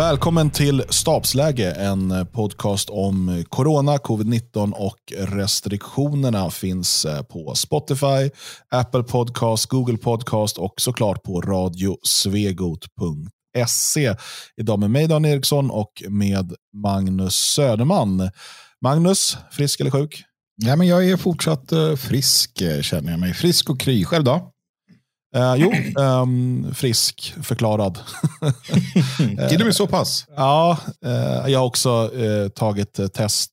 Välkommen till Stabsläge, en podcast om corona, covid-19 och restriktionerna finns eh, på Spotify, Apple Podcast, Google Podcast och såklart på radiosvegot.se. Idag med mig Dan Eriksson och med Magnus Söderman. Magnus, frisk eller sjuk? Ja, men jag är fortsatt eh, frisk, eh, känner jag mig. Frisk och kry. Själv då? Uh, jo, um, frisk förklarad. Till och med så pass? Ja, uh, jag har också uh, tagit test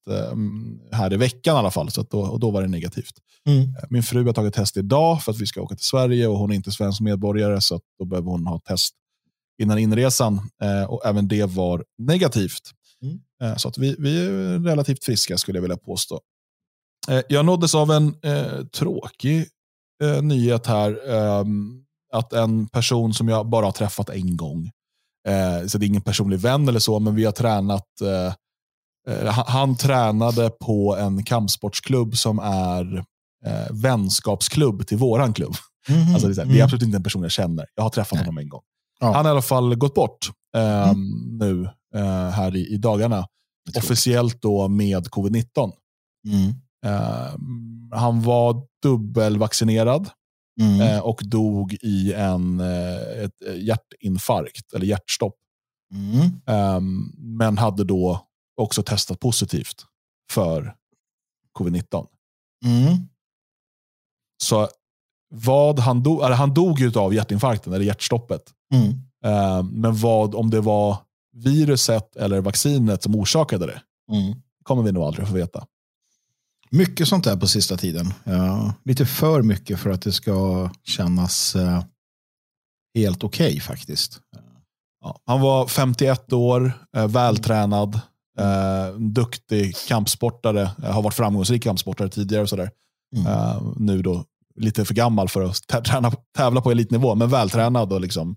här i veckan i alla fall. Så då, och då var det negativt. Mm. Min fru har tagit test idag för att vi ska åka till Sverige och hon är inte svensk medborgare så då behöver hon ha test innan inresan. och Även det var negativt. Mm. så att vi, vi är relativt friska skulle jag vilja påstå. jag nåddes av en tråkig eh, nyhet här. Eh, att en person som jag bara har träffat en gång, eh, så det är ingen personlig vän eller så, men vi har tränat eh, eh, han, tränade på en kampsportsklubb som är eh, vänskapsklubb till våran klubb. Mm -hmm. alltså det, är, det, är, absolut inte en person jag känner. Jag har träffat Nej. honom en gång. Ja. Han har i alla fall gått bort eh, mm. nu här i, i dagarna. Officiellt då med covid-19. Mm. Eh, han var dubbelvaccinerad mm. eh, och dog i en eh, ett hjärtinfarkt eller hjärtstopp. Mm. Um, men hade då också testat positivt för covid-19. Mm. Så vad han dog, eller han dog av hjärtinfarkten eller hjärtstoppet. Mm. Um, men vad om det var viruset eller vaccinet som orsakade det mm. kommer vi nog aldrig få veta. Mycket sånt där på sista tiden. Ja, lite för mycket för att det ska kännas uh, helt okej okay, faktiskt. Ja, han var 51 år, eh, vältränad, eh, duktig kampsportare. Eh, har varit framgångsrik kampsportare tidigare. Och sådär. Mm. Eh, nu då lite för gammal för att träna, tävla på elitnivå, men vältränad och liksom,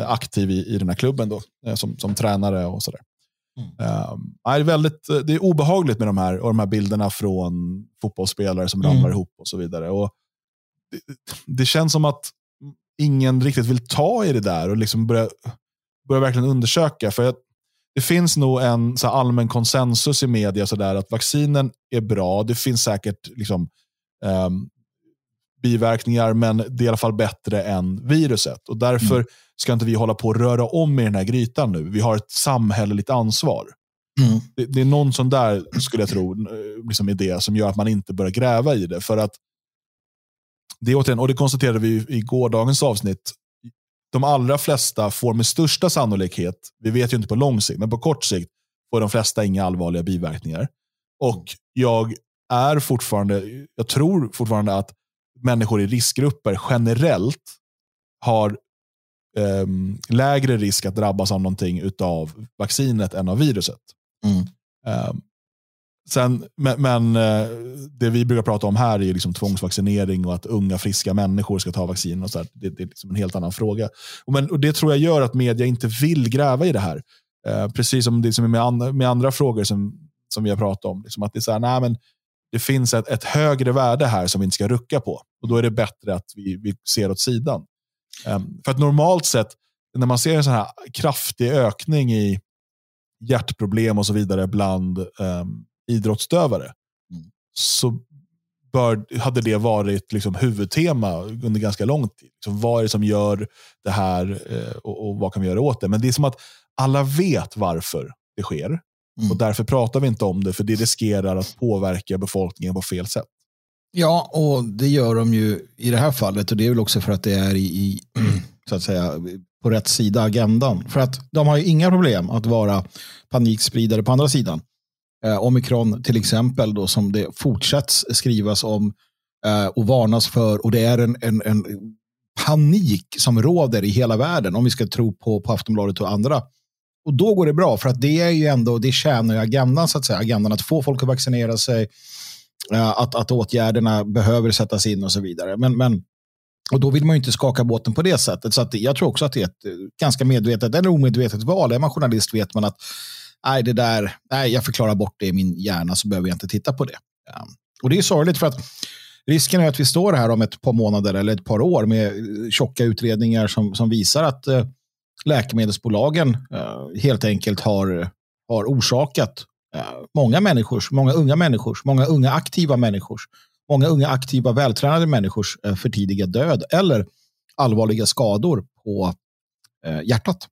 eh, aktiv i, i den här klubben då, som, som tränare och sådär. Mm. Um, det, är väldigt, det är obehagligt med de här, och de här bilderna från fotbollsspelare som mm. ramlar ihop och så vidare. Och det, det, känns som att ingen riktigt vill ta i det där och liksom börja, börja verkligen undersöka. För att det finns nog en så allmän konsensus i media så där, att vaccinen är bra. Det finns säkert liksom, um, biverkningar, men det är i alla fall bättre än viruset. Och Därför mm. ska inte vi hålla på och röra om i den här grytan nu. Vi har ett samhälleligt ansvar. Mm. Det, det, är någon sån där, skulle jag tro, liksom idé som gör att man inte börjar gräva i det. För att det återigen, och det konstaterade vi i gårdagens avsnitt, de allra flesta får med största sannolikhet, vi vet ju inte på lång sikt, men på kort sikt får de flesta inga allvarliga biverkningar. Och jag är fortfarande, jag tror fortfarande att människor i riskgrupper generellt har um, lägre risk att drabbas av någonting av vaccinet än av viruset. Mm. Um, sen, men, men uh, det vi brukar prata om här är liksom tvångsvaccinering och att unga friska människor ska ta vaccin. Och så det, det, är liksom en helt annan fråga. Och, men, och Det tror jag gör att media inte vill gräva i det här. Uh, precis som det som är med, and med andra frågor som, som vi har pratat om. Liksom att det är så här, nej, men det finns ett, ett, högre värde här som vi inte ska rucka på. Och Då är det bättre att vi, vi ser åt sidan. Um, för att normalt sett, när man ser en sån här kraftig ökning i hjärtproblem och så vidare bland um, idrottsdövare, mm. så bör, hade det varit liksom huvudtema under ganska lång tid. Liksom, vad är det som gör det här eh, och, och, vad kan vi göra åt det? Men det är som att alla vet varför det sker. Mm. Och därför pratar vi inte om det, för det riskerar att påverka befolkningen på fel sätt. Ja, och det gör de ju i det här fallet. Och det är väl också för att det är i, så att säga, på rätt sida agendan. För att de har ju inga problem att vara panikspridare på andra sidan. Eh, omikron till exempel, då, som det fortsätts skrivas om eh, och varnas för. Och det är en, en, en panik som råder i hela världen, om vi ska tro på, på Aftonbladet och andra och då går det bra, för att det är ju ändå, det tjänar ju agendan, så att säga. Agendan att få folk att vaccinera sig, eh, att, att åtgärderna behöver sättas in och så vidare. Men, men, och då vill man ju inte skaka båten på det sättet. Så att jag tror också att det är ett eh, ganska medvetet eller omedvetet val. Är man journalist vet man att nej, det där, nej, jag förklarar bort det i min hjärna så behöver jag inte titta på det. Ja. Och det är sorgligt för att risken är att vi står här om ett par månader eller ett par år med eh, tjocka utredningar som, som visar att eh, läkemedelsbolagen helt enkelt har, har orsakat många människors, många unga människors, många unga aktiva människors, många unga aktiva vältränade människors för tidiga död eller allvarliga skador på hjärtat.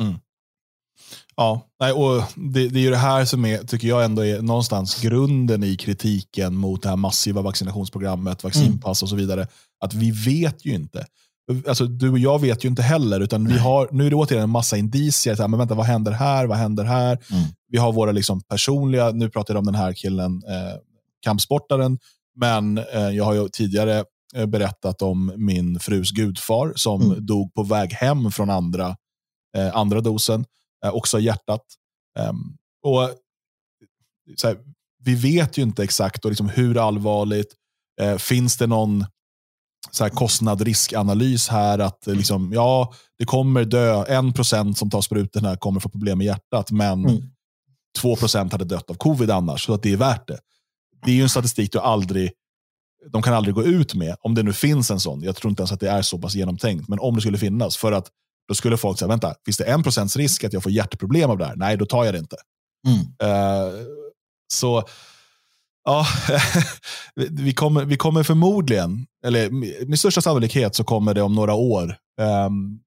Mm. Ja, nej, och det, det är ju det här som är, tycker jag ändå är någonstans grunden i kritiken mot det här massiva vaccinationsprogrammet, vaccinpass och så vidare. Att vi vet ju inte. Alltså, du och jag vet ju inte heller, utan vi har, nu är det återigen en massa indicier. Så här, men vänta, vad händer här? Vad händer här? Mm. Vi har våra liksom personliga, nu pratar jag om den här killen, eh, kampsportaren, men eh, jag har ju tidigare eh, berättat om min frus gudfar som mm. dog på väg hem från andra, eh, andra dosen eh, också hjärtat. Um, och här, Vi vet ju inte exakt och liksom hur allvarligt. Eh, finns det någon så här, kostnad-riskanalys här? Att mm. liksom, ja, det kommer dö, en procent som tar sprutorna kommer få problem med hjärtat, men mm. 2 procent hade dött av covid annars, så att det är värt det. Det är ju en statistik du aldrig de kan aldrig gå ut med, om det nu finns en sån. Jag tror inte ens att det är så pass genomtänkt, men om det skulle finnas. För att då skulle folk säga, vänta, finns det en procents risk att jag får hjärtproblem av det här? Nej, då tar jag det inte. Mm. Uh, så ja, vi, kommer, vi kommer förmodligen, eller med största sannolikhet så kommer det om några år um,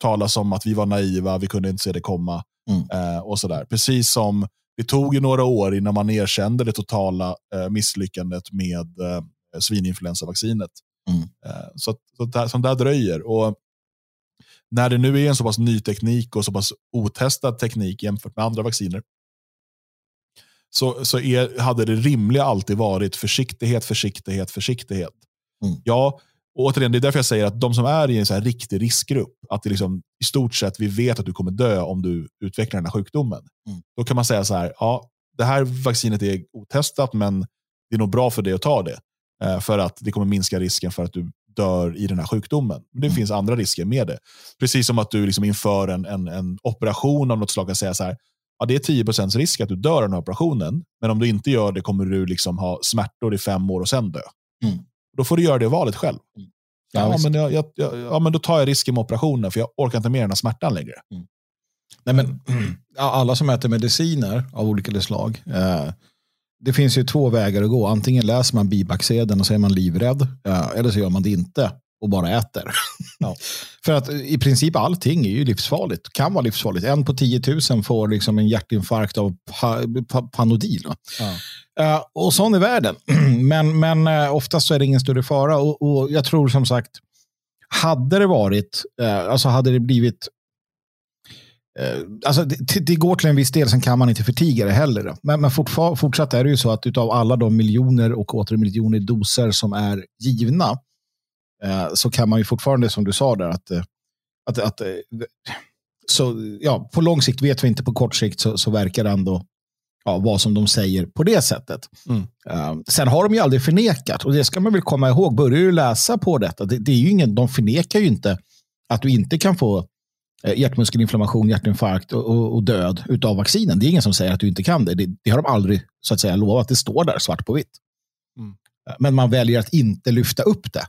talas om att vi var naiva, vi kunde inte se det komma. Mm. Uh, och sådär. Precis som det tog ju några år innan man erkände det totala uh, misslyckandet med uh, svininfluensavaccinet. Mm. Uh, så, så där, som där dröjer. Och när det nu är en så pass ny teknik och så pass otestad teknik jämfört med andra vacciner så, så är, hade det rimliga alltid varit försiktighet, försiktighet, försiktighet. Mm. Ja, återigen, det är därför jag säger att de som är i en så här riktig riskgrupp, att det liksom, i stort sett vi vet att du kommer dö om du utvecklar den här sjukdomen. Mm. Då kan man säga så här, ja, det här vaccinet är otestat, men det är nog bra för dig att ta det. Eh, för att det kommer minska risken för att du dör i den här sjukdomen. Men det mm. finns andra risker med det. Precis som att du liksom inför en, en, en operation av något slag kan säga så här, ja, det är 10% risk att du dör av den här operationen, men om du inte gör det kommer du liksom ha smärtor i fem år och sen dö. Mm. Då får du göra det valet själv. Mm. Ja, ja, men jag, jag, ja, men då tar jag risken med operationen, för jag orkar inte med den här smärtan längre. Mm. Nej, men, alla som äter mediciner av olika slag, eh, det finns ju två vägar att gå. Antingen läser man bibacksedeln och så är man livrädd. Eller så gör man det inte och bara äter. Ja. För att i princip allting är ju livsfarligt. Kan vara livsfarligt. En på 10 000 får liksom en hjärtinfarkt av pa, pa, Panodil. Ja. Uh, och sån är världen. men, men uh, oftast så är det ingen större fara. Och, och jag tror som sagt, hade det varit, uh, alltså hade det blivit Eh, alltså det, det, går till en viss del, sen kan man inte förtiga det heller. Men, men fortsatt är det ju så att utav alla de miljoner och åter miljoner doser som är givna eh, så kan man ju fortfarande, som du sa där, att, eh, att, att eh, så, ja, på lång sikt vet vi inte, på kort sikt så, så verkar det ändå ja, vara som de säger på det sättet. Mm. Uh, sen har de ju aldrig förnekat, och det ska man väl komma ihåg, börjar du läsa på detta, det, det är ju ingen, de förnekar ju inte att du inte kan få Eh, hjärtmuskelinflammation, hjärtinfarkt och, och, och, död utav vaccinen. Det är ingen som säger att du inte kan det. Det, det har de aldrig så att säga lovat. Det står där svart på vitt. Mm. Men man väljer att inte lyfta upp det.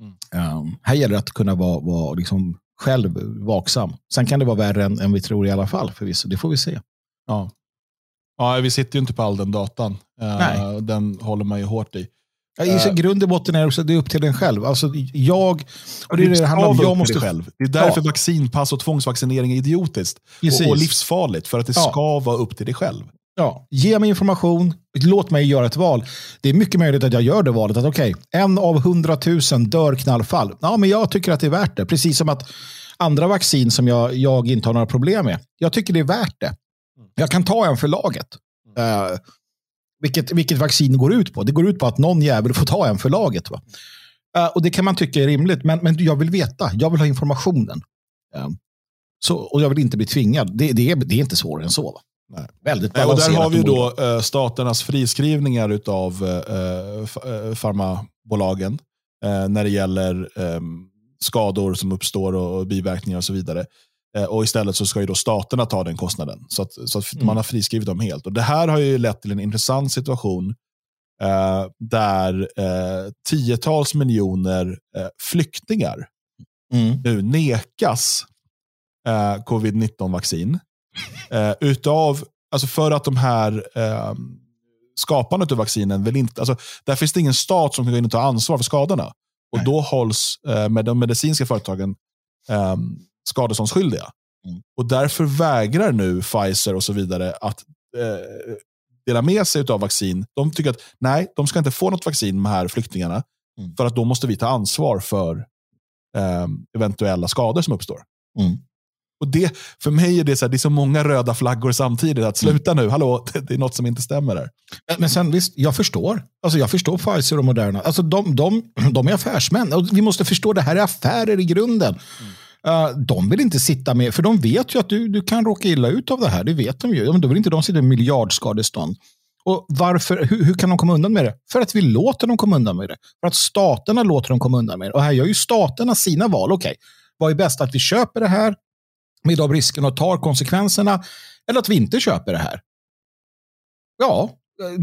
Mm. Um, här gäller det att kunna vara, vara liksom själv vaksam. Sen kan det vara värre än, än vi tror i alla fall förvisso. Det får vi se. Ja. ja, vi sitter ju inte på all den datan. Uh, den håller man ju hårt i. Ja, I uh, grund och botten är det också det är upp till en själv. Alltså, jag, och det, är det, det handlar om. Jag måste, själv. Det är därför ja. vaccinpass och tvångsvaccinering är idiotiskt. Och, och, livsfarligt. För att det ja. ska vara upp till dig själv. Ja, ge mig information, låt mig göra ett val. Det är mycket möjligt att jag gör det valet. att okay, En av hundratusen dör knallfall. Ja, men jag tycker att det är värt det. Precis som att andra vaccin som jag, jag inte har några problem med. Jag tycker det är värt det. Jag kan ta en för laget. Uh, vilket, vilket vaccin går ut på? Det går ut på att någon jävel får ta en för laget. Va? Uh, och Det kan man tycka är rimligt, men, men jag vill veta. Jag vill ha informationen. Uh, så, och jag vill inte bli tvingad. Det, det, är, det är inte svårare än så. Va? Nej. Väldigt och Där har vi då uh, staternas friskrivningar av uh, farmabolagen när det gäller um, skador som uppstår och biverkningar och så vidare. Eh, och istället så ska ju då staterna ta den kostnaden. Så att, så att mm. man har friskrivit dem helt. Och Det här har ju lett till en intressant situation eh, där eh, tiotals miljoner eh, flyktingar mm. nu nekas eh, covid-19-vaccin. Eh, utav, alltså för att de här eh, skapandet av vaccinen vill inte, alltså, där finns det ingen stat som kan gå in och ta ansvar för skadorna. Och Nej. då hålls eh, med de medicinska företagen eh, skadeståndsskyldiga. Mm. Och därför vägrar nu Pfizer och så vidare att eh, dela med sig av vaccin. De tycker att nej, de ska inte få något vaccin, de här flyktingarna. Mm. För att då måste vi ta ansvar för eh, eventuella skador som uppstår. Mm. Och det, för mig är det så, här, det är så många röda flaggor samtidigt. Att sluta nu, hallå, det, är något som inte stämmer där. Men sen visst, jag förstår. Alltså jag förstår Pfizer och Moderna. Alltså de, de, de är affärsmän. Och vi måste förstå det här är affärer i grunden. Uh, de vill inte sitta med, för de vet ju att du, du kan råka illa ut av det här. Det vet de ju. Ja, men Då vill inte de sitta med miljardskadestånd. Och varför, hur, hur kan de komma undan med det? För att vi låter dem komma undan med det. För att staterna låter dem komma undan med det. Och här gör ju staterna sina val. Okej, vad är bäst? Att vi köper det här med de riskerna och tar konsekvenserna. Eller att vi inte köper det här. Ja,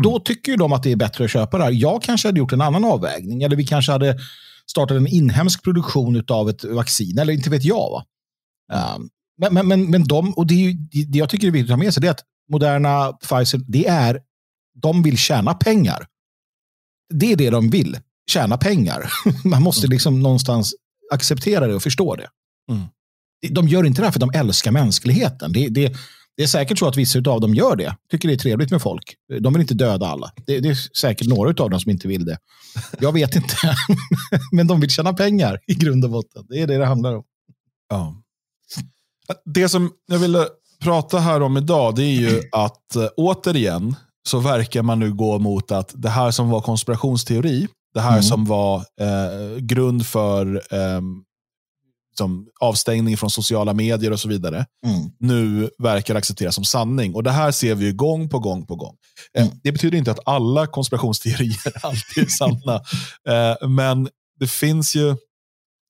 då tycker ju de att det är bättre att köpa det här. Jag kanske hade gjort en annan avvägning. Eller vi kanske hade startat en inhemsk produktion av ett vaccin. Eller inte vet jag. Va? Um, men, men, men, men de, och det, är ju, det det jag tycker är viktigt att ha med sig, det är att Moderna, Pfizer, det är, de vill tjäna pengar. Det är det de vill, tjäna pengar. Man måste liksom någonstans acceptera det och förstå det. Mm. De gör inte det här för att de älskar mänskligheten. Det, det, det är säkert så att vissa av dem gör det. Tycker det är trevligt med folk. De vill inte döda alla. Det, det är säkert några av dem som inte vill det. Jag vet inte. Men de vill tjäna pengar i grund och botten. Det är det det handlar om. Ja. Det som jag ville prata här om idag, det är ju att äh, återigen så verkar man nu gå mot att det här som var konspirationsteori, det här Mm. som var eh, grund för eh, som avstängning från sociala medier och så vidare, Mm. nu verkar accepteras som sanning. Och Det här ser vi ju gång på gång på gång. Eh, Mm. Det betyder inte att alla konspirationsteorier alltid är sanna. Eh, men det finns ju,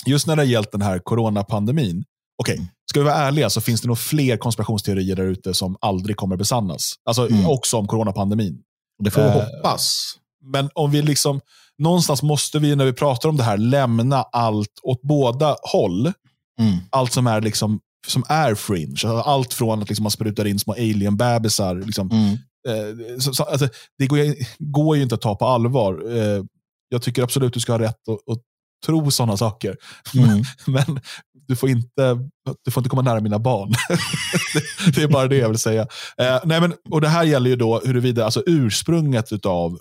just när det har gällt den här coronapandemin, okej, Mm. ska vi vara ärliga så finns det nog fler konspirationsteorier där ute som aldrig kommer besannas. Alltså Mm. också om coronapandemin. Det får vi Eh, hoppas. Men om vi liksom, någonstans måste vi när vi pratar om det här lämna allt åt båda håll. Mm. Allt som är, liksom, som är fringe. Alltså Allt från att liksom man sprutar in små alien-bebisar. Liksom, Mm. eh, så, så, alltså, det går, går ju inte att ta på allvar. Eh, jag tycker absolut du ska ha rätt att, att tro sådana saker. Mm. Men du får inte, du får inte komma nära mina barn. det, det är bara det jag vill säga. Eh, nej men, och Det här gäller ju då huruvida alltså ursprunget av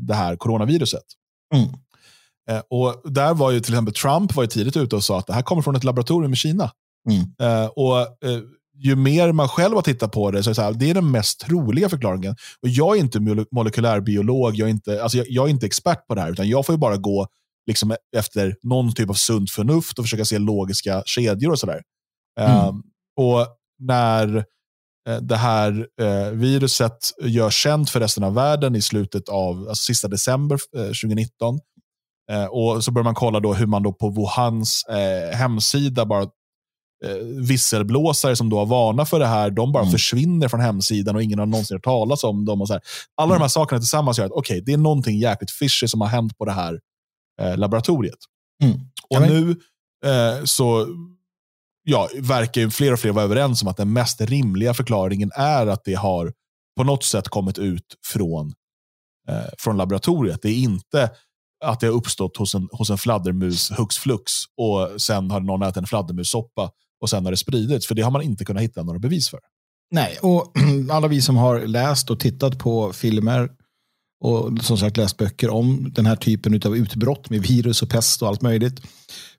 det här coronaviruset. Mm. Eh, och Där var ju till exempel Trump var ju tidigt ute och sa att det här kommer från ett laboratorium i Kina. Mm. Eh, och eh, Ju mer man själv har tittat på det så är det, så här, det är den mest troliga förklaringen. Och Jag är inte mole- molekylärbiolog, jag är, inte, alltså jag, jag är inte expert på det här, utan jag får ju bara gå liksom efter någon typ av sunt förnuft och försöka se logiska kedjor och sådär. Eh, Mm. och när eh, det här eh, viruset görs känt för resten av världen i slutet av alltså sista december eh, 2019. Eh, och så börjar man kolla då hur man då på Wuhans eh, hemsida bara eh, visselblåsare som då har varnat för det här, de bara Mm. försvinner från hemsidan och ingen har någonsin hört talas om dem. Och så här. Alla de här sakerna tillsammans gör att okej, det är någonting jäkligt fishy som har hänt på det här eh, laboratoriet. Mm. Och nu eh, så ja, verkar ju fler och fler vara överens om att den mest rimliga förklaringen är att det har på något sätt kommit ut från, eh, från laboratoriet. Det är inte att det har uppstått hos en, hos en fladdermus hux flux och sen har någon ätit en fladdermussoppa och sen har det spridits. För det har man inte kunnat hitta några bevis för. Nej, och alla vi som har läst och tittat på filmer och som sagt läst böcker om den här typen av utbrott med virus och pest och allt möjligt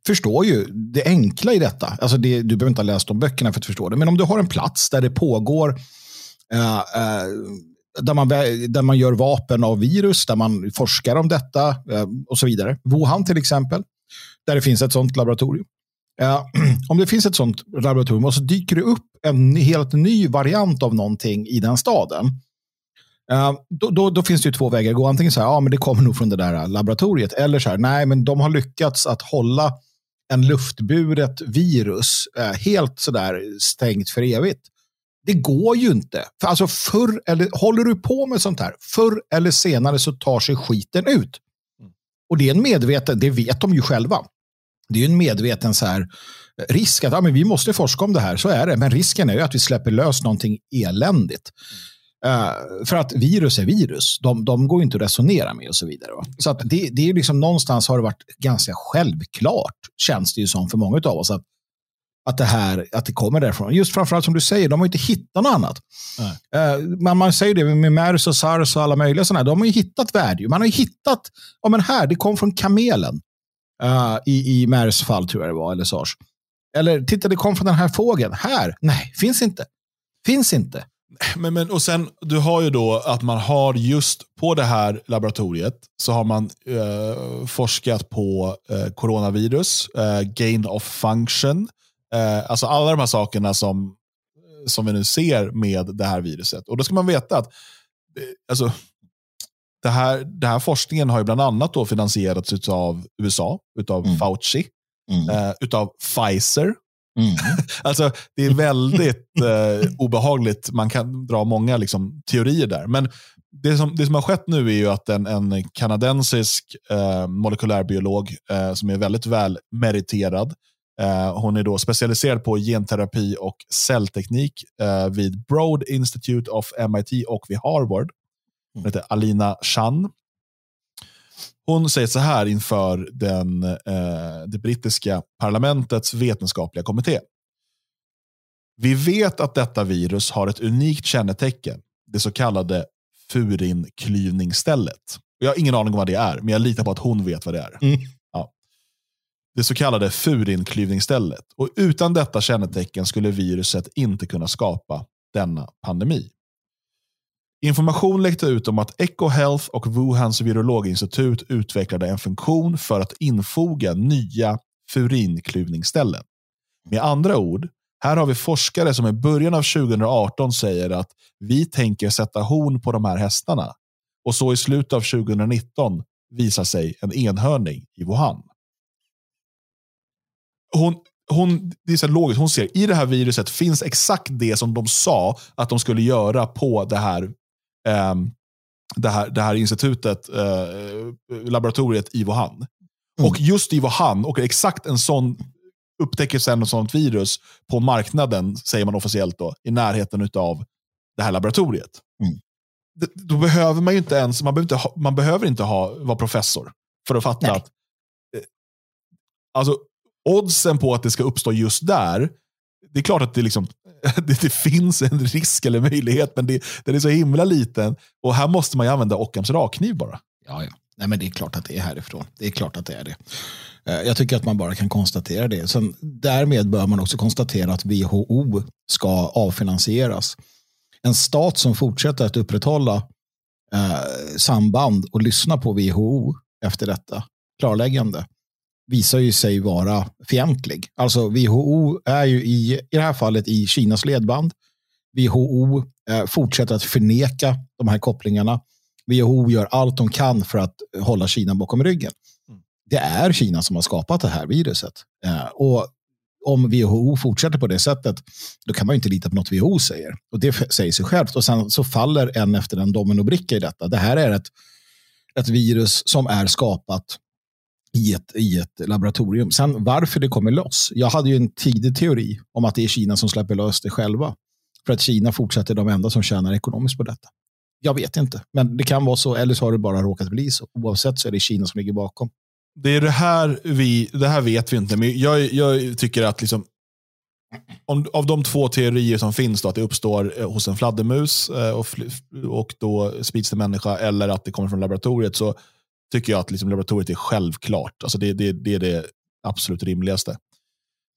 förstår ju det enkla i detta. Alltså det, du behöver inte ha läst de böckerna för att förstå det, men om du har en plats där det pågår eh, eh, där, man, där man gör vapen av virus, där man forskar om detta eh, och så vidare. Wuhan till exempel, där det finns ett sånt laboratorium. Eh, om det finns ett sånt laboratorium och så dyker det upp en helt ny variant av någonting i den staden. eh, då, då, då finns det ju två vägar att gå. Antingen så här, ja men det kommer nog från det där laboratoriet. Eller så här, nej men de har lyckats att hålla en luftburet virus eh, helt sådär stängt för evigt. Det går ju inte. För alltså förr eller, håller du på med sånt här, förr eller senare så tar sig skiten ut. Och det är en medveten, det vet de ju själva. Det är en medveten så här, risk att ja, men vi måste forska om det här, så är det. Men risken är ju att vi släpper lös någonting eländigt. Uh, för att virus är virus. De, de går inte att resonera med och så vidare. Va? Så att det, det är liksom någonstans har det varit ganska självklart, känns det ju som för många av oss, att, att, det här, att det kommer därifrån. Just framförallt som du säger, de har inte hittat något annat. Uh, man, man säger det med MERS och SARS och alla möjliga sådana. De har ju hittat värde. Man har ju hittat, ja men här, det kom från kamelen. Uh, I i MERS fall tror jag det var, eller SARS. Eller titta, det kom från den här fågeln. Här, nej, finns inte. Finns inte. Men, men, och sen, du har ju då att man har just på det här laboratoriet så har man eh, forskat på eh, coronavirus, eh, gain of function, eh, alltså alla de här sakerna som, som vi nu ser med det här viruset. Och då ska man veta att eh, alltså, det här, det här forskningen har ju bland annat då finansierats av USA, utav mm. Fauci, mm. Eh, utav Pfizer, Mm. alltså, det är väldigt eh, obehagligt. Man kan dra många liksom, teorier där. Men det som, det som har skett nu är ju att en, en kanadensisk eh, molekylärbiolog eh, som är väldigt väl meriterad, eh, hon är då specialiserad på genterapi och cellteknik eh, vid Broad Institute of MIT och vid Harvard. Hon heter Alina Chan. Hon säger så här inför den, eh, det brittiska parlamentets vetenskapliga kommitté. Vi vet att detta virus har ett unikt kännetecken, det så kallade furinklyvningsstället. Jag har ingen aning om vad det är, men jag litar på att hon vet vad det är. Mm. Ja. Det så kallade furinklyvningsstället. Och utan detta kännetecken skulle viruset inte kunna skapa denna pandemi. Information läckte ut om att Echo Health och Wuhans virologinstitut utvecklade en funktion för att infoga nya furinklyvningsställen. Med andra ord, här har vi forskare som i början av 2018 säger att vi tänker sätta horn på de här hästarna. Och så i slutet av 2019 visar sig en enhörning i Wuhan. Hon, hon, det är så logiskt, hon ser i det här viruset finns exakt det som de sa att de skulle göra på det här det, här, det här institutet, eh, laboratoriet i Wuhan. Mm. Och just i Wuhan, och exakt en sån upptäcker sen ett sånt virus på marknaden, säger man officiellt då, i närheten av det här laboratoriet. Mm. då behöver man inte ens, man behöver inte ha, man behöver inte ha, vara professor för att fatta Nej. att eh, alltså, oddsen på att det ska uppstå just där, det är klart att det liksom det, det, finns en risk eller möjlighet, men det, den är så himla liten. Och här måste man ju använda Ockhams rakkniv bara. Ja, ja. Nej, men det är klart att det är härifrån. Det är klart att det är det. Eh, jag tycker att man bara kan konstatera det. Sen, därmed bör man också konstatera att WHO ska avfinansieras. En stat som fortsätter att upprätthålla eh, samband och lyssna på WHO efter detta klarläggande visar ju sig vara fientlig. Alltså WHO är ju i, i det här fallet i Kinas ledband. WHO eh, fortsätter att förneka de här kopplingarna. WHO gör allt de kan för att hålla Kina bakom ryggen. Mm. Det är Kina som har skapat det här viruset. Eh, och om WHO fortsätter på det sättet, då kan man inte lita på något WHO säger. Och det säger sig självt. Och sen så faller en efter en dominobricka i detta. Det här är ett, ett virus som är skapat i ett, i ett laboratorium. Sen varför det kommer loss. Jag hade ju en tidig teori om att det är Kina som släpper lös det själva. För att Kina fortsätter de enda som tjänar ekonomiskt på detta. Jag vet inte, men det kan vara så. Eller så har det bara råkat bli så. Oavsett så är det Kina som ligger bakom. Det är det här vi, det här vet vi inte, men jag, jag tycker att liksom, om, av de två teorier som finns, då, att det uppstår eh, hos en fladdermus eh, och, och då sprids till människa, eller att det kommer från laboratoriet, så tycker jag att liksom laboratoriet är självklart. Alltså det, det, det är det absolut rimligaste.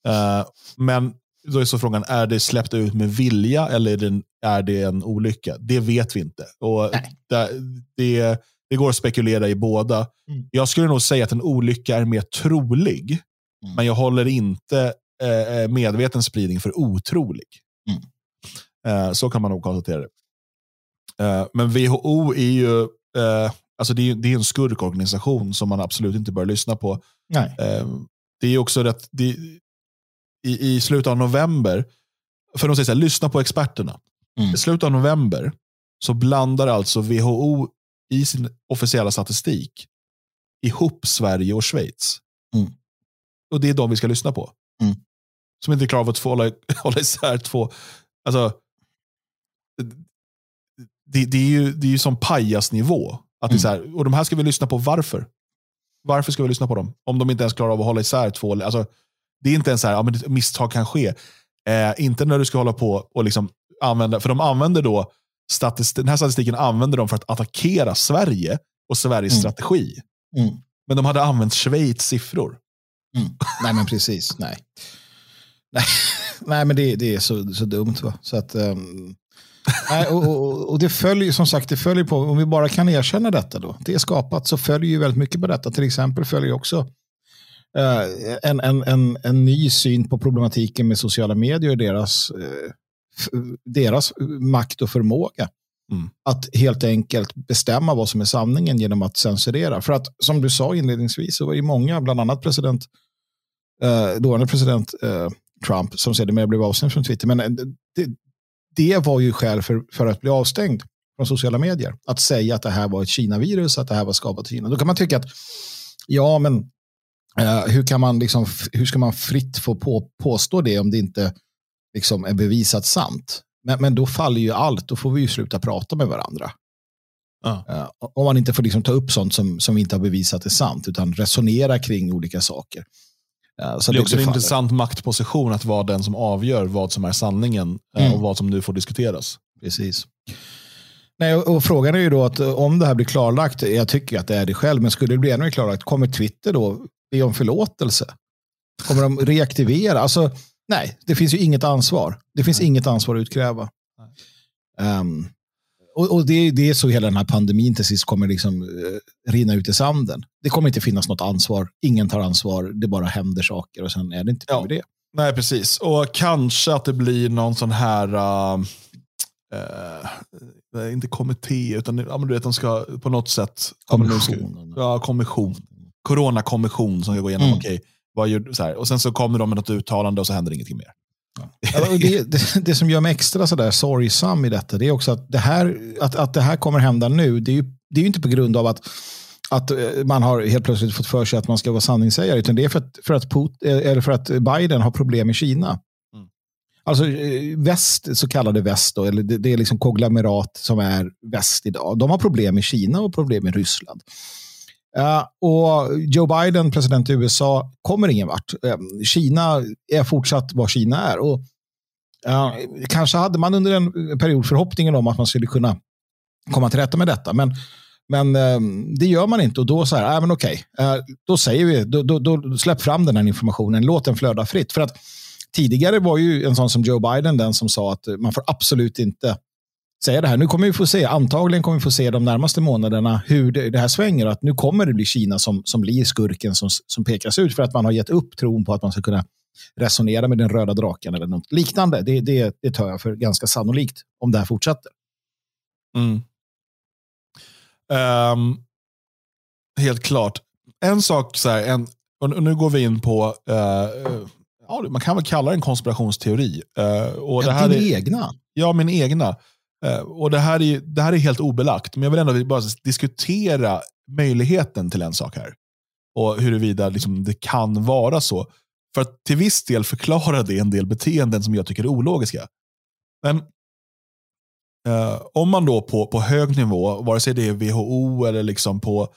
Uh, men då är så frågan, är det släppt ut med vilja eller är det, är det en olycka? Det vet vi inte. Och det, det, det, går att spekulera i båda. Mm. Jag skulle nog säga att en olycka är mer trolig, mm. men jag håller inte eh, medveten spridning för otrolig. Mm. Eh, så kan man nog konstatera det. Eh, men WHO är ju eh, Alltså det, är, det är en skurkorganisation som man absolut inte bör lyssna på. Nej. Eh, det är också rätt, det, i, i slutet av november, för de säger så här, lyssna på experterna. Mm. I slutet av november så blandar alltså WHO i sin officiella statistik ihop Sverige och Schweiz. Mm. och det är de vi ska lyssna på. Mm. Som inte klarar av att få hålla, hålla isär två. Alltså, det, det, är ju, det är ju som pajasnivå. Att det är så här, och de här ska vi lyssna på varför. Varför ska vi lyssna på dem? Om de inte ens klarar av att hålla isär två. Alltså, det är inte ens så här, ja, men misstag kan ske. Eh, inte när du ska hålla på och liksom använda, för de använder då, statist, den här statistiken använder de för att attackera Sverige och Sveriges Mm. strategi. Mm. Men de hade använt Schweiz siffror. Mm. Nej, men precis. Nej, nej, nej men det, det är så, så dumt. Va? Så att, ehm, nej, och, och, och det följer som sagt, det följer på, om vi bara kan erkänna detta då, det är skapat, så följer ju väldigt mycket på detta. Till exempel följer också eh, en, en, en, en ny syn på problematiken med sociala medier och deras, eh, deras makt och förmåga. Mm. Att helt enkelt bestämma vad som är sanningen genom att censurera. För att som du sa inledningsvis så var det många, bland annat president, eh, dåvarande president eh, Trump, som sedermera blev avstängd från Twitter. Men eh, det, det var ju skäl för, för att bli avstängd från sociala medier. Att säga att det här var ett Kina-virus, att det här var skapat i Kina. Då kan man tycka att, ja men eh, hur, kan man liksom, hur ska man fritt få på, påstå det om det inte liksom är bevisat sant? Men, men då faller ju allt, då får vi ju sluta prata med varandra. Ja. Eh, om man inte får liksom ta upp sånt som, som vi inte har bevisat är sant, utan resonera kring olika saker. Eh, så det är också en faller. intressant maktposition att vara den som avgör vad som är sanningen eh, Mm. och vad som nu får diskuteras. Precis. Nej, och, frågan är ju då att eh, om det här blir klarlagt, jag tycker att det är det själv, men skulle det bli ännu mer klarlagt, kommer Twitter då be om förlåtelse? Kommer de reaktivera? Alltså, nej, det finns ju inget ansvar. Det finns inget ansvar att utkräva. Ehm, och och det, det är så hela den här pandemin till sist kommer liksom eh, rinna ut i sanden. Det kommer inte finnas något ansvar. Ingen tar ansvar. Det bara händer saker och sen är det inte Ja. det. Nej, precis. Och kanske att det blir någon sån här, uh, uh, inte kommitté, utan ja, men du vet, de ska på något sätt... Kommissionen. Ja, kommission. Coronakommission som ska gå igenom, Mm. okej, vad gör, så här. och sen så kommer de med något uttalande och så händer ingenting mer. Ja, det, det, det som gör mig extra sådär sorgsam i detta, det är också att det här, att, att det här kommer hända nu, det är ju, det är ju inte på grund av att, att eh, man har helt plötsligt fått för sig att man ska vara sanningssägare, utan det är för att, för att, Put, eh, eller för att Biden har problem i Kina. Mm. Alltså eh, väst, så kallade väst, då, eller det, det är liksom konglomerat som är väst idag. De har problem i Kina och problem i Ryssland. Ja, och Joe Biden, president i USA, kommer ingen vart. Eh, Kina är fortsatt vad Kina är. Och, ja, kanske hade man under en period förhoppningen om att man skulle kunna komma till rätta med detta. Men, men eh, det gör man inte. Och då så här, äh, men okej, eh, då säger vi, då, då, då släpp fram den här informationen, låt den flöda fritt. För att tidigare var ju en sån som Joe Biden den som sa att man får absolut inte säga det här. Nu kommer vi få se, antagligen kommer vi få se de närmaste månaderna hur det, det här svänger. Att nu kommer det bli Kina som, som blir skurken som, som pekas ut för att man har gett upp tron på att man ska kunna resonera med den röda draken eller något liknande. Det, det, det tar jag för ganska sannolikt om det här fortsätter. Mm. Ehm, helt klart. En sak, så här, en, och nu går vi in på, eh, ja, man kan väl kalla det en konspirationsteori. Eh, och det Ja, här din är, egna. Ja, min egna. Eh, och det här, är, det här är helt obelagt, men jag vill ändå bara diskutera möjligheten till en sak här. Och huruvida liksom, det kan vara så. För att till viss del förklara det en del beteenden som jag tycker är ologiska. Men eh, om man då på, på hög nivå, vare sig det är WHO eller liksom på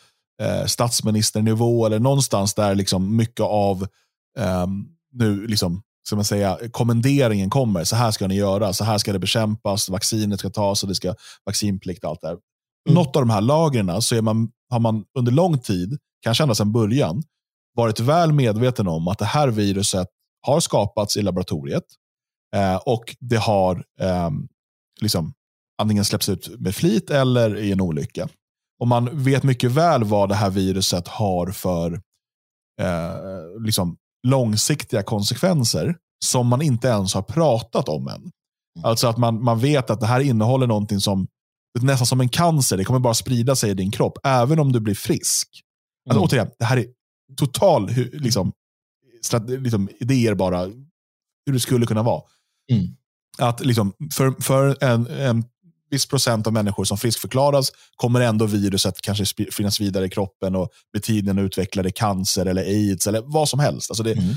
eh, statsministernivå eller någonstans där liksom mycket av ehm, nu liksom, ska man säga, kommenderingen kommer. Så här ska ni göra, så här ska det bekämpas, vaccinet ska tas och det ska vaccinplikt och allt det här. Mm. Något av de här lagren så är man, har man under lång tid, kanske ända sedan början, varit väl medveten om att det här viruset har skapats i laboratoriet eh, och det har ehm, liksom, antingen släppts ut med flit eller i en olycka. Och man vet mycket väl vad det här viruset har för eh, liksom, långsiktiga konsekvenser som man inte ens har pratat om än. Alltså att man, man vet att det här innehåller någonting som nästan som en cancer. Det kommer bara sprida sig i din kropp, även om du blir frisk. Alltså, Mm. Återigen, det här är total liksom, liksom, idéer bara, hur det skulle kunna vara. Mm. Att liksom, för, för en, en viss procent av människor som friskförklaras kommer ändå viruset kanske finnas vidare i kroppen och med tiden utvecklar det cancer eller aids eller vad som helst. Alltså det mm.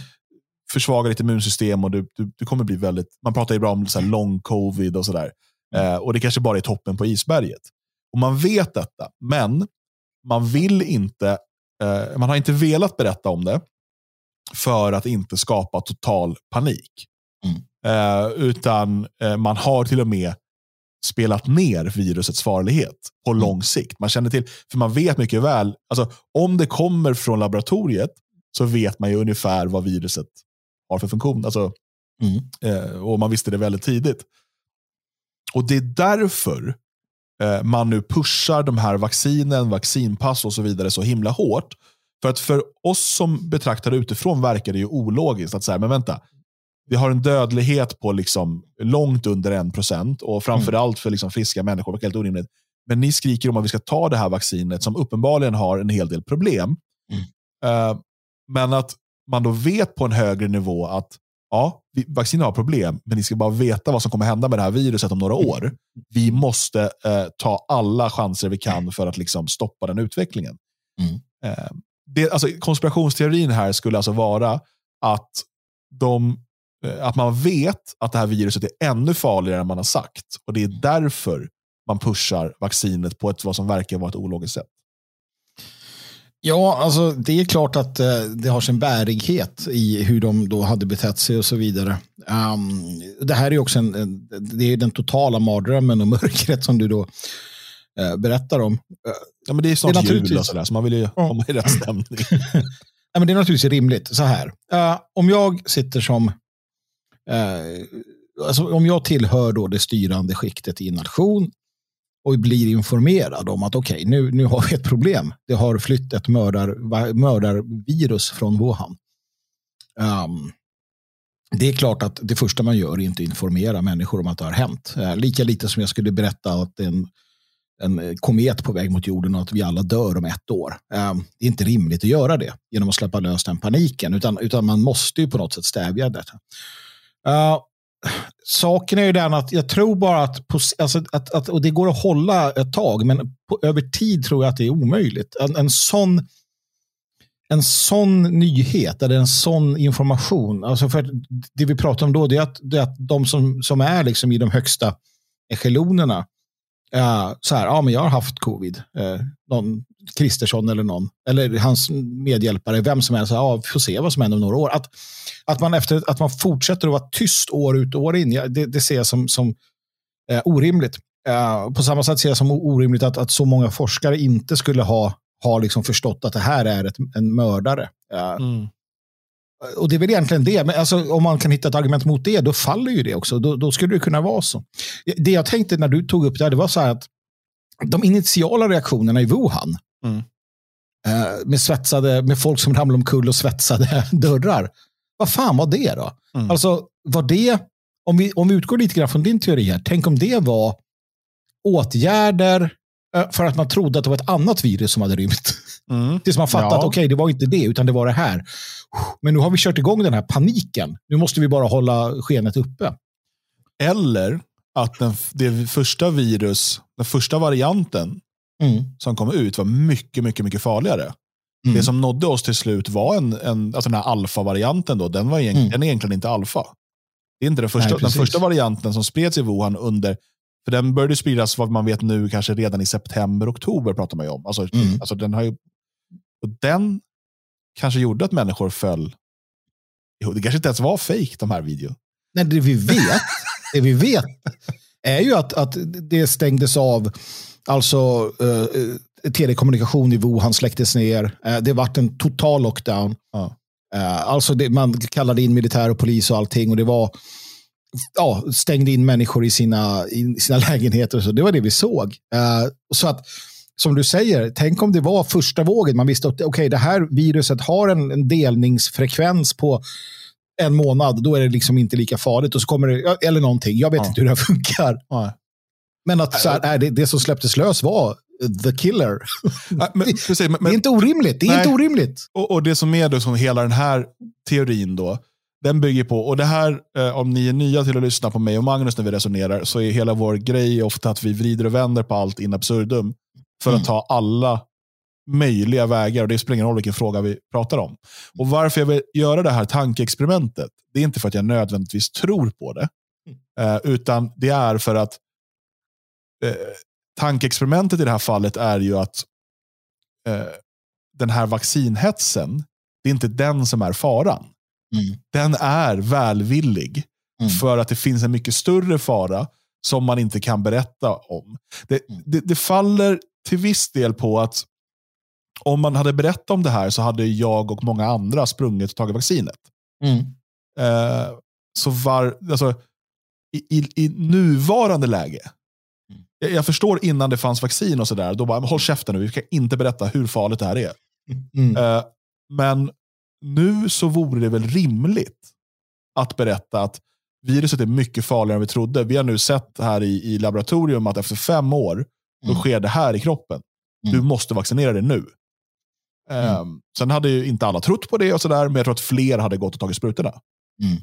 försvagar ditt immunsystem och du, du, du, kommer bli väldigt, man pratar ju bra om så long covid och sådär. Mm. Eh, och det kanske bara är toppen på isberget. Och man vet detta, men man vill inte, eh, man har inte velat berätta om det för att inte skapa total panik. Mm. Eh, utan eh, man har till och med spelat ner virusets farlighet på mm. lång sikt. Man känner till, för man vet mycket väl, alltså, om det kommer från laboratoriet så vet man ju ungefär vad viruset har för funktion. Alltså, mm. eh, och man visste det väldigt tidigt. Och det är därför eh, man nu pushar de här vaccinen, vaccinpass och så vidare så himla hårt. För att för oss som betraktar det utifrån verkar det ju ologiskt att säga, men vänta, vi har en dödlighet på liksom långt under en procent och framförallt mm. för liksom friska människor. Det helt orimligt. Men ni skriker om att vi ska ta det här vaccinet som uppenbarligen har en hel del problem. Mm. Uh, men att man då vet på en högre nivå att ja, vaccinet har problem, men ni ska bara veta vad som kommer hända med det här viruset om några mm. år. Vi måste uh, ta alla chanser vi kan för att liksom stoppa den utvecklingen. Mm. Uh, det, alltså, konspirationsteorin här skulle alltså vara att de att man vet att det här viruset är ännu farligare än man har sagt. Och Det är därför man pushar vaccinet på ett vad som verkar vara ett ologiskt sätt. Ja, alltså det är klart att uh, det har sin bärighet i hur de då hade betett sig och så vidare. Um, det här är också en, en, det är den totala mardrömmen och mörkret som du då uh, berättar om. Uh, ja, men det är snart det är jul och sådär, så man vill ju komma i rätt stämning. ja, men det är naturligtvis rimligt. Så här, om jag sitter som Eh, alltså om jag tillhör då det styrande skiktet i en nation och blir informerad om att okej, okay, nu, nu har vi ett problem. Det har flytt ett mördar, mördarvirus från Wuhan. Um, det är klart att det första man gör är inte att informera människor om att det har hänt. Eh, lika lite som jag skulle berätta att en, en komet på väg mot jorden och att vi alla dör om ett år. Ehm, det är inte rimligt att göra det genom att släppa lös den paniken, utan, utan man måste ju på något sätt stävja detta. Uh, saken är ju den att jag tror bara att, på, alltså att, att, och det går att hålla ett tag, men på, över tid tror jag att det är omöjligt. En, en sån en sån nyhet eller en sån information. Alltså för det vi pratar om då det är att, det är att de som, som är liksom i de högsta echelonerna uh, eh, så här, ja men jag har haft covid. Uh, någon Kristersson eller någon, eller hans medhjälpare, vem som helst, ja, vi får se vad som händer om några år. Att, att, man, efter, att man fortsätter att vara tyst år ut och år in, ja, det, det ser jag som, som eh, orimligt. Eh, på samma sätt ser jag som orimligt att, att så många forskare inte skulle ha, ha liksom förstått att det här är ett, en mördare. Eh, mm. Och det är väl egentligen det, men alltså, om man kan hitta ett argument mot det, då faller ju det också. Då, då skulle det kunna vara så. Det jag tänkte när du tog upp det här, det var så här att de initiala reaktionerna i Wuhan, mm. eh, med, svetsade, med folk som ramlade omkull och svetsade dörrar. Vad fan var det då? Mm. Alltså, var det, om vi, om vi utgår lite grann från din teori här, tänk om det var åtgärder eh, för att man trodde att det var ett annat virus som hade rymt. Mm. Tills man fattade ja. att okej, okay, det var inte det, utan det var det här. Men nu har vi kört igång den här paniken. Nu måste vi bara hålla skenet uppe. Eller att den, det första virus, den första varianten mm. som kom ut var mycket, mycket, mycket farligare. Mm. Det som nådde oss till slut var en, en alltså den här alfa-varianten. Då, den, var mm. den är egentligen inte alfa. Det är inte den första, Nej, den första varianten som spreds i Wuhan under, för den började spridas vad man vet nu kanske redan i september, oktober pratar man ju om. Alltså, mm. alltså den, har ju, och den kanske gjorde att människor föll. Jo, det kanske inte ens var fake de här videorna. Nej, det vi vet, det vi vet är ju att, att det stängdes av Alltså eh, telekommunikation i Wuhan släcktes ner. Eh, det vart en total lockdown. Ja. Eh, alltså det, man kallade in militär och polis och allting. Och det var ja, stängde in människor i sina, i sina lägenheter. Så det var det vi såg. Eh, så att som du säger, tänk om det var första vågen. Man visste att okay, det här viruset har en, en delningsfrekvens på en månad. Då är det liksom inte lika farligt. Och så kommer det, eller någonting. Jag vet ja. inte hur det funkar. Ja. Men att så här, det, det som släpptes lös var the killer. men, precis, men, det är inte orimligt. Det är nej. inte orimligt. Och, och, det som är då, som hela den här teorin då, den bygger på, och det här, eh, om ni är nya till att lyssna på mig och Magnus när vi resonerar, så är hela vår grej ofta att vi vrider och vänder på allt in absurdum för Mm. att ta alla möjliga vägar. och Det spelar ingen roll vilken fråga vi pratar om. Och Varför jag vill göra det här tankeexperimentet, det är inte för att jag nödvändigtvis tror på det, eh, utan det är för att eh, tankeexperimentet i det här fallet är ju att eh, den här vaccinhetsen, det är inte den som är faran. Mm. Den är välvillig Mm. för att det finns en mycket större fara som man inte kan berätta om. Det, Mm. det, det faller till viss del på att om man hade berättat om det här så hade jag och många andra sprungit och tagit vaccinet. Mm. Eh, så var, alltså, i, i, I nuvarande läge. Jag, jag förstår innan det fanns vaccin och sådär, då bara, håll käften nu, vi ska inte berätta hur farligt det här är. Mm. Eh, men nu så vore det väl rimligt att berätta att viruset är mycket farligare än vi trodde. Vi har nu sett här i, i laboratorium att efter fem år, då Mm. sker det här i kroppen. Du Mm. måste vaccinera dig nu. Eh, Sen hade ju inte alla trott på det, och så där, men jag tror att fler hade gått och tagit sprutorna. Mm.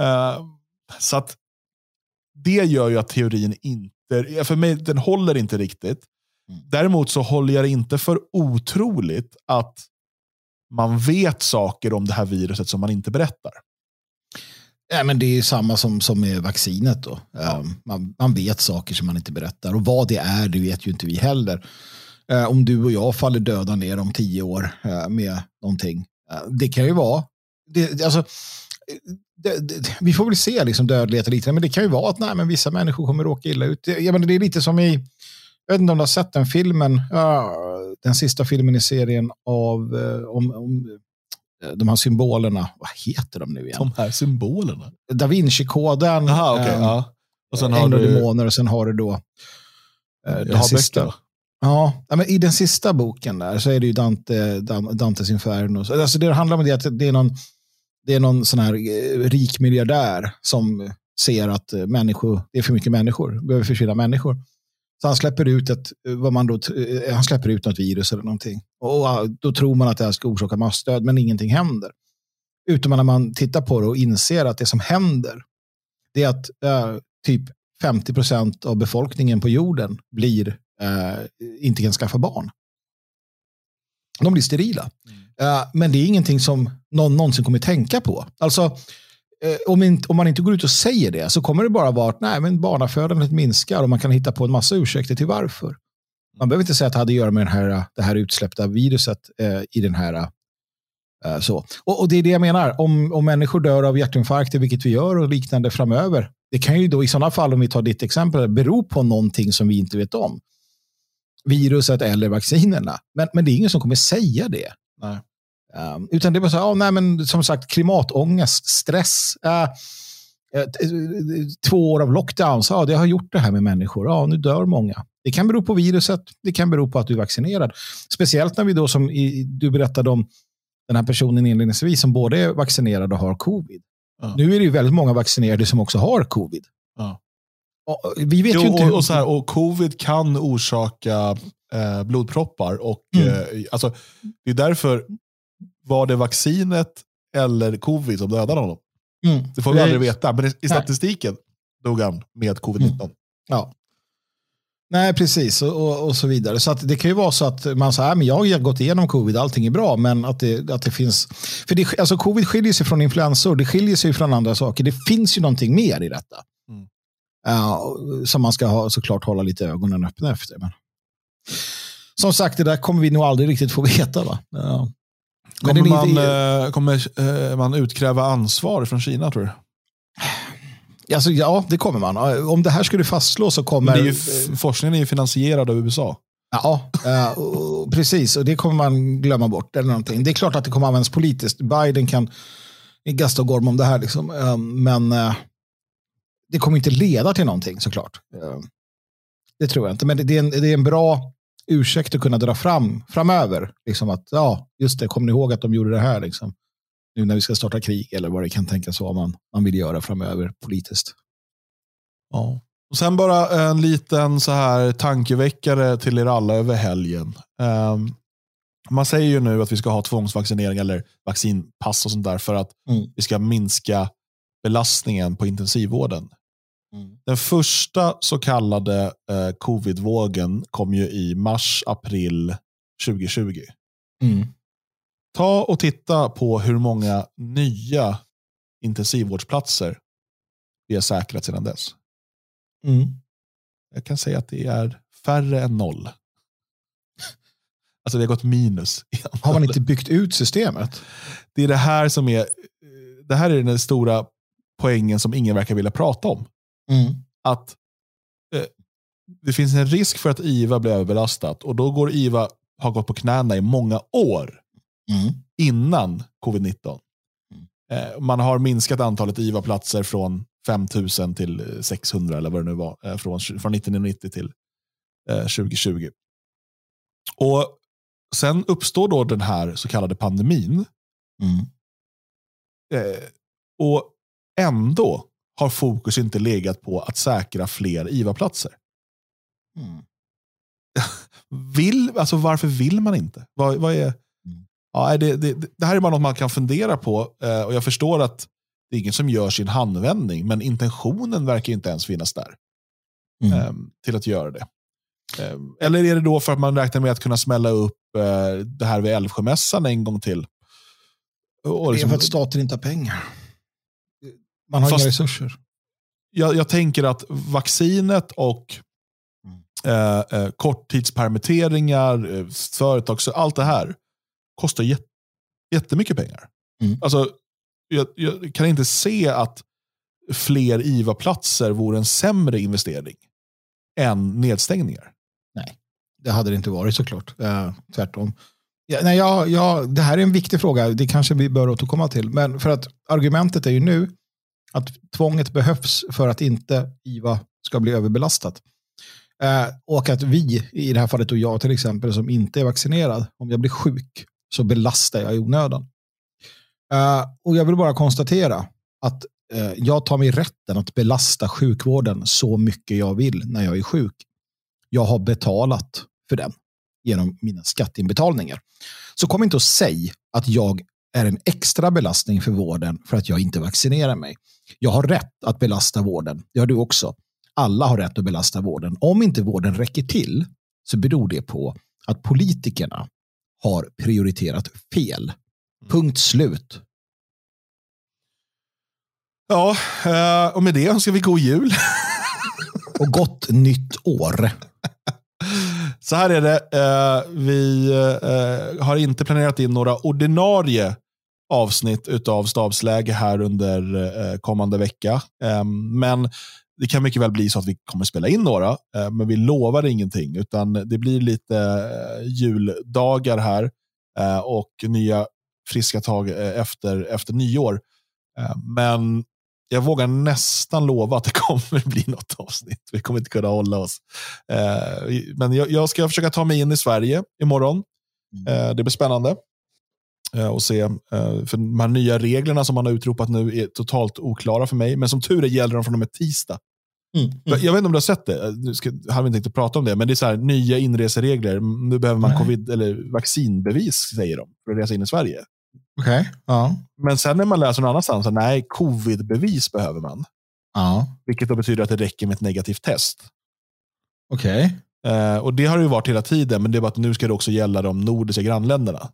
Eh, så att det gör ju att teorin inte, för mig, den håller inte riktigt. Mm. Däremot så håller jag det inte för otroligt att man vet saker om det här viruset som man inte berättar. Ja, men det är samma som, som med vaccinet. Då. Um, man, man vet saker som man inte berättar. Och vad det är, det vet ju inte vi heller. Eh, om du och jag faller döda ner om tio år eh, med någonting. eh, det kan ju vara... Det, alltså, det, det, vi får väl se liksom dödlighet och liknande, men det kan ju vara att nej, men vissa människor kommer råka illa ut. Jag menar, det är lite som i, jag vet inte om du har sett den filmen, ja, den sista filmen i serien av eh, om, om eh, de här symbolerna, vad heter de nu igen? De här symbolerna. Da Vinci-koden, Jaha, okej. eh, ja. Och sen har du demoner och sen har du då jag den har sista. böcker. Ja, men i den sista boken där så är det ju Dante, Dan- Dantes Inferno. Så, Alltså det handlar om det att det är någon, det är någon sån här eh, rik miljardär som ser att eh, människor, det är för mycket människor, behöver försvinna människor. Så han släpper ut ett, eh, vad man då, han släpper ut något virus eller någonting. Och ah, då tror man att det här ska orsaka massdöd, men ingenting händer. Utom när man tittar på det och inser att det som händer, det är att eh, typ 50 procent av befolkningen på jorden blir, eh, inte kan skaffa barn. De blir sterila. Eh, men det är ingenting som någon någonsin kommer tänka på. Alltså, eh, om man inte går ut och säger det så kommer det bara vara att nej, men barnafödandet minskar och man kan hitta på en massa ursäkter till varför. Man behöver inte säga att det hade att göra med den här, det här utsläppta viruset eh, i den här eh, så. Och, och det är det jag menar, om, om människor dör av hjärtinfarkter, vilket vi gör och liknande framöver, det kan ju då i sådana fall, om vi tar ditt exempel, bero på någonting som vi inte vet om. Viruset eller vaccinerna. Men, men det är ingen som kommer säga det. Nej. Um, utan det är bara så här, ja, nej, men som sagt, klimatångest, stress. t- två år av lockdown, så, ja, det har gjort det här med människor. Ja, nu dör många. Det kan bero på viruset, det kan bero på att du är vaccinerad. Speciellt när vi då, som i, du berättade om den här personen inledningsvis, som både är vaccinerad och har covid. Ja. Nu är det ju väldigt många vaccinerade som också har covid. Ja. Vi vet Jo, ju inte... och, och, så här, och covid kan orsaka eh, blodproppar. Och, Mm. eh, alltså, det är därför, var det vaccinet eller covid som dödade honom? Mm. Det får vi Nej. aldrig veta. Men i, i statistiken dog han med covid-19. Ja. Nej, precis. Och, och, så vidare. Så att det kan ju vara så att man säger att jag har gått igenom covid, allting är bra, men att det, att det finns... För det, alltså covid skiljer sig från influensor, det skiljer sig från andra saker. Det finns ju någonting mer i detta. Ja, som man ska ha, såklart hålla lite ögonen öppna efter. Men... Som sagt, det där kommer vi nog aldrig riktigt få veta. Va? Men Kommer, man, lite- eh, kommer eh, man utkräva ansvar från Kina tror du? Alltså, ja, det kommer man. Om det här skulle fastslås så kommer... Men det är ju, forskningen är ju finansierad av USA. Ja, eh, och- precis. Och det kommer man glömma bort. Eller någonting. Det är klart att det kommer användas politiskt. Biden kan gasta och gorma om det här. Liksom. Eh, Men eh, det kommer inte leda till någonting såklart. Eh, Det tror jag inte. Men det- är en, det är en bra ursäkt att kunna dra fram framöver. Liksom att, ja, just det, kommer ni ihåg att de gjorde det här? Liksom. Nu när vi ska starta krig eller vad det kan tänkas vara man, man vill göra framöver politiskt. Ja. Och sen bara en liten så här tankeväckare till er alla över helgen. Ehm, man säger ju nu att vi ska ha tvångsvaccinering eller vaccinpass och sånt där för att Mm. vi ska minska belastningen på intensivvården. Mm. Den första så kallade eh, covidvågen kom ju i mars, april 2020. Mm. Ta och titta på hur många nya intensivvårdsplatser vi har säkrat sedan dess. Mm. Jag kan säga att det är färre än noll. Alltså det har gått minus. Har man inte byggt ut systemet? Det är det här som är, det här är den stora poängen som ingen verkar vilja prata om. Mm. Att eh, det finns en risk för att IVA blir överbelastat och då går IVA, har gått på knäna i många år Mm. innan covid-19. Eh, man har minskat antalet IVA-platser från 5000 till 600 eller vad det nu var, eh, från, från 1990 till eh, 2020. Och Sen uppstår då den här så kallade pandemin. Mm. Eh, och ändå har fokus inte legat på att säkra fler IVA-platser. Mm. Vill, alltså varför vill man inte? Vad, vad är, Mm. ja, det, det, det här är bara något man kan fundera på. Eh, och Jag förstår att det är ingen som gör sin handvändning, men intentionen verkar inte ens finnas där Mm. eh, till att göra det. Eh, eller är det då för att man räknar med att kunna smälla upp eh, det här vid Älvsjömässan en gång till? Och det är liksom- för att staten inte har pengar. Man har Fast- inga resurser. jag, jag tänker att vaccinet och Mm. eh, eh, korttidspermitteringar, eh, företags, allt det här kostar jät, jättemycket pengar. Mm. Alltså, jag, jag kan inte se att fler IVA-platser vore en sämre investering än nedstängningar. Det hade det inte varit såklart. Eh, tvärtom. Ja, nej, ja, ja, det här är en viktig fråga. Det kanske vi bör återkomma till. Men för att argumentet är ju nu att tvånget behövs för att inte IVA ska bli överbelastat. Eh, och att vi, i det här fallet och jag till exempel, som inte är vaccinerad, om jag blir sjuk så belastar jag i onödan. Eh, och jag vill bara konstatera att eh, jag tar mig rätten att belasta sjukvården så mycket jag vill när jag är sjuk. Jag har betalat för den genom mina skatteinbetalningar. Så kom inte och säg att jag är en extra belastning för vården för att jag inte vaccinerar mig. Jag har rätt att belasta vården. Det har du också. Alla har rätt att belasta vården. Om inte vården räcker till så beror det på att politikerna har prioriterat fel. Punkt slut. Ja, eh, och med det önskar vi god jul. Och gott nytt år. Så här är det. Eh, vi eh, har inte planerat in några ordinarie avsnitt av stabsläge här under eh, kommande vecka. Eh, men det kan mycket väl bli så att vi kommer spela in några, eh, men vi lovar ingenting. Utan det blir lite eh, juldagar här och nya friska tag efter, efter nyår. Eh, men jag vågar nästan lova att det kommer bli något avsnitt. Vi kommer inte kunna hålla oss. Men jag, ska försöka ta mig in i Sverige imorgon. Eh, det blir spännande. Eh, och se, eh, för de här nya reglerna som man har utropat nu är totalt oklara för mig. Men som tur är gäller de från och med tisdag. Mm. Jag, jag vet inte om du har sett det. Nu ska, har vi inte tänkt att prata om det. Men det är så här, nya inreseregler. Nu behöver man Nej. covid eller vaccinbevis, säger de, för att resa in i Sverige. Okej. Ja. Men sen när man läser någon annanstans, så nej, covidbevis behöver man. Ja. Vilket då betyder att det räcker med ett negativt test. Okej. Eh, och Det har det ju varit hela tiden, men det är bara att nu ska det också gälla de nordiska grannländerna.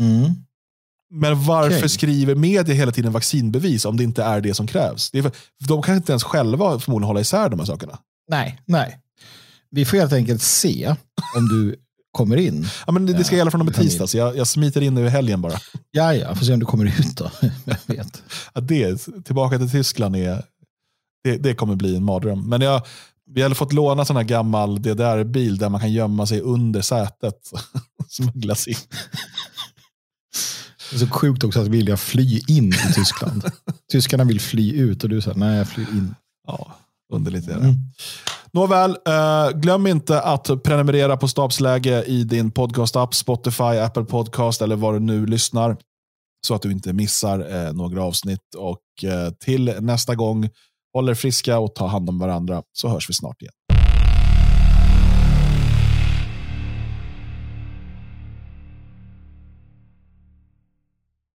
Mm. Men varför Okej. skriver media hela tiden vaccinbevis om det inte är det som krävs? Det för, de kan inte ens själva förmodligen hålla isär de här sakerna. Nej, nej. Vi får helt enkelt se om du kommer in. Ja, men det, det ska Ja, gälla från och med tisdag, så jag, jag smiter in nu i helgen bara. Ja, ja, får se om du kommer ut då. Jag vet. Att det, tillbaka till Tyskland, är, det, det kommer bli en mardröm. Men jag, vi hade fått låna sån här gammal DDR-bil där man kan gömma sig under sätet. Smugglas in. Det är så sjukt också att vilja fly in i Tyskland. Tyskarna vill fly ut och du säger nej, jag flyr in. Ja, underligt är det. Mm. Nåväl, eh, glöm inte att prenumerera på Stabsläge i din podcast-app, Spotify, Apple Podcast eller var du nu lyssnar. Så att du inte missar eh, några avsnitt. Och eh, till nästa gång, håll er friska och ta hand om varandra så hörs vi snart igen.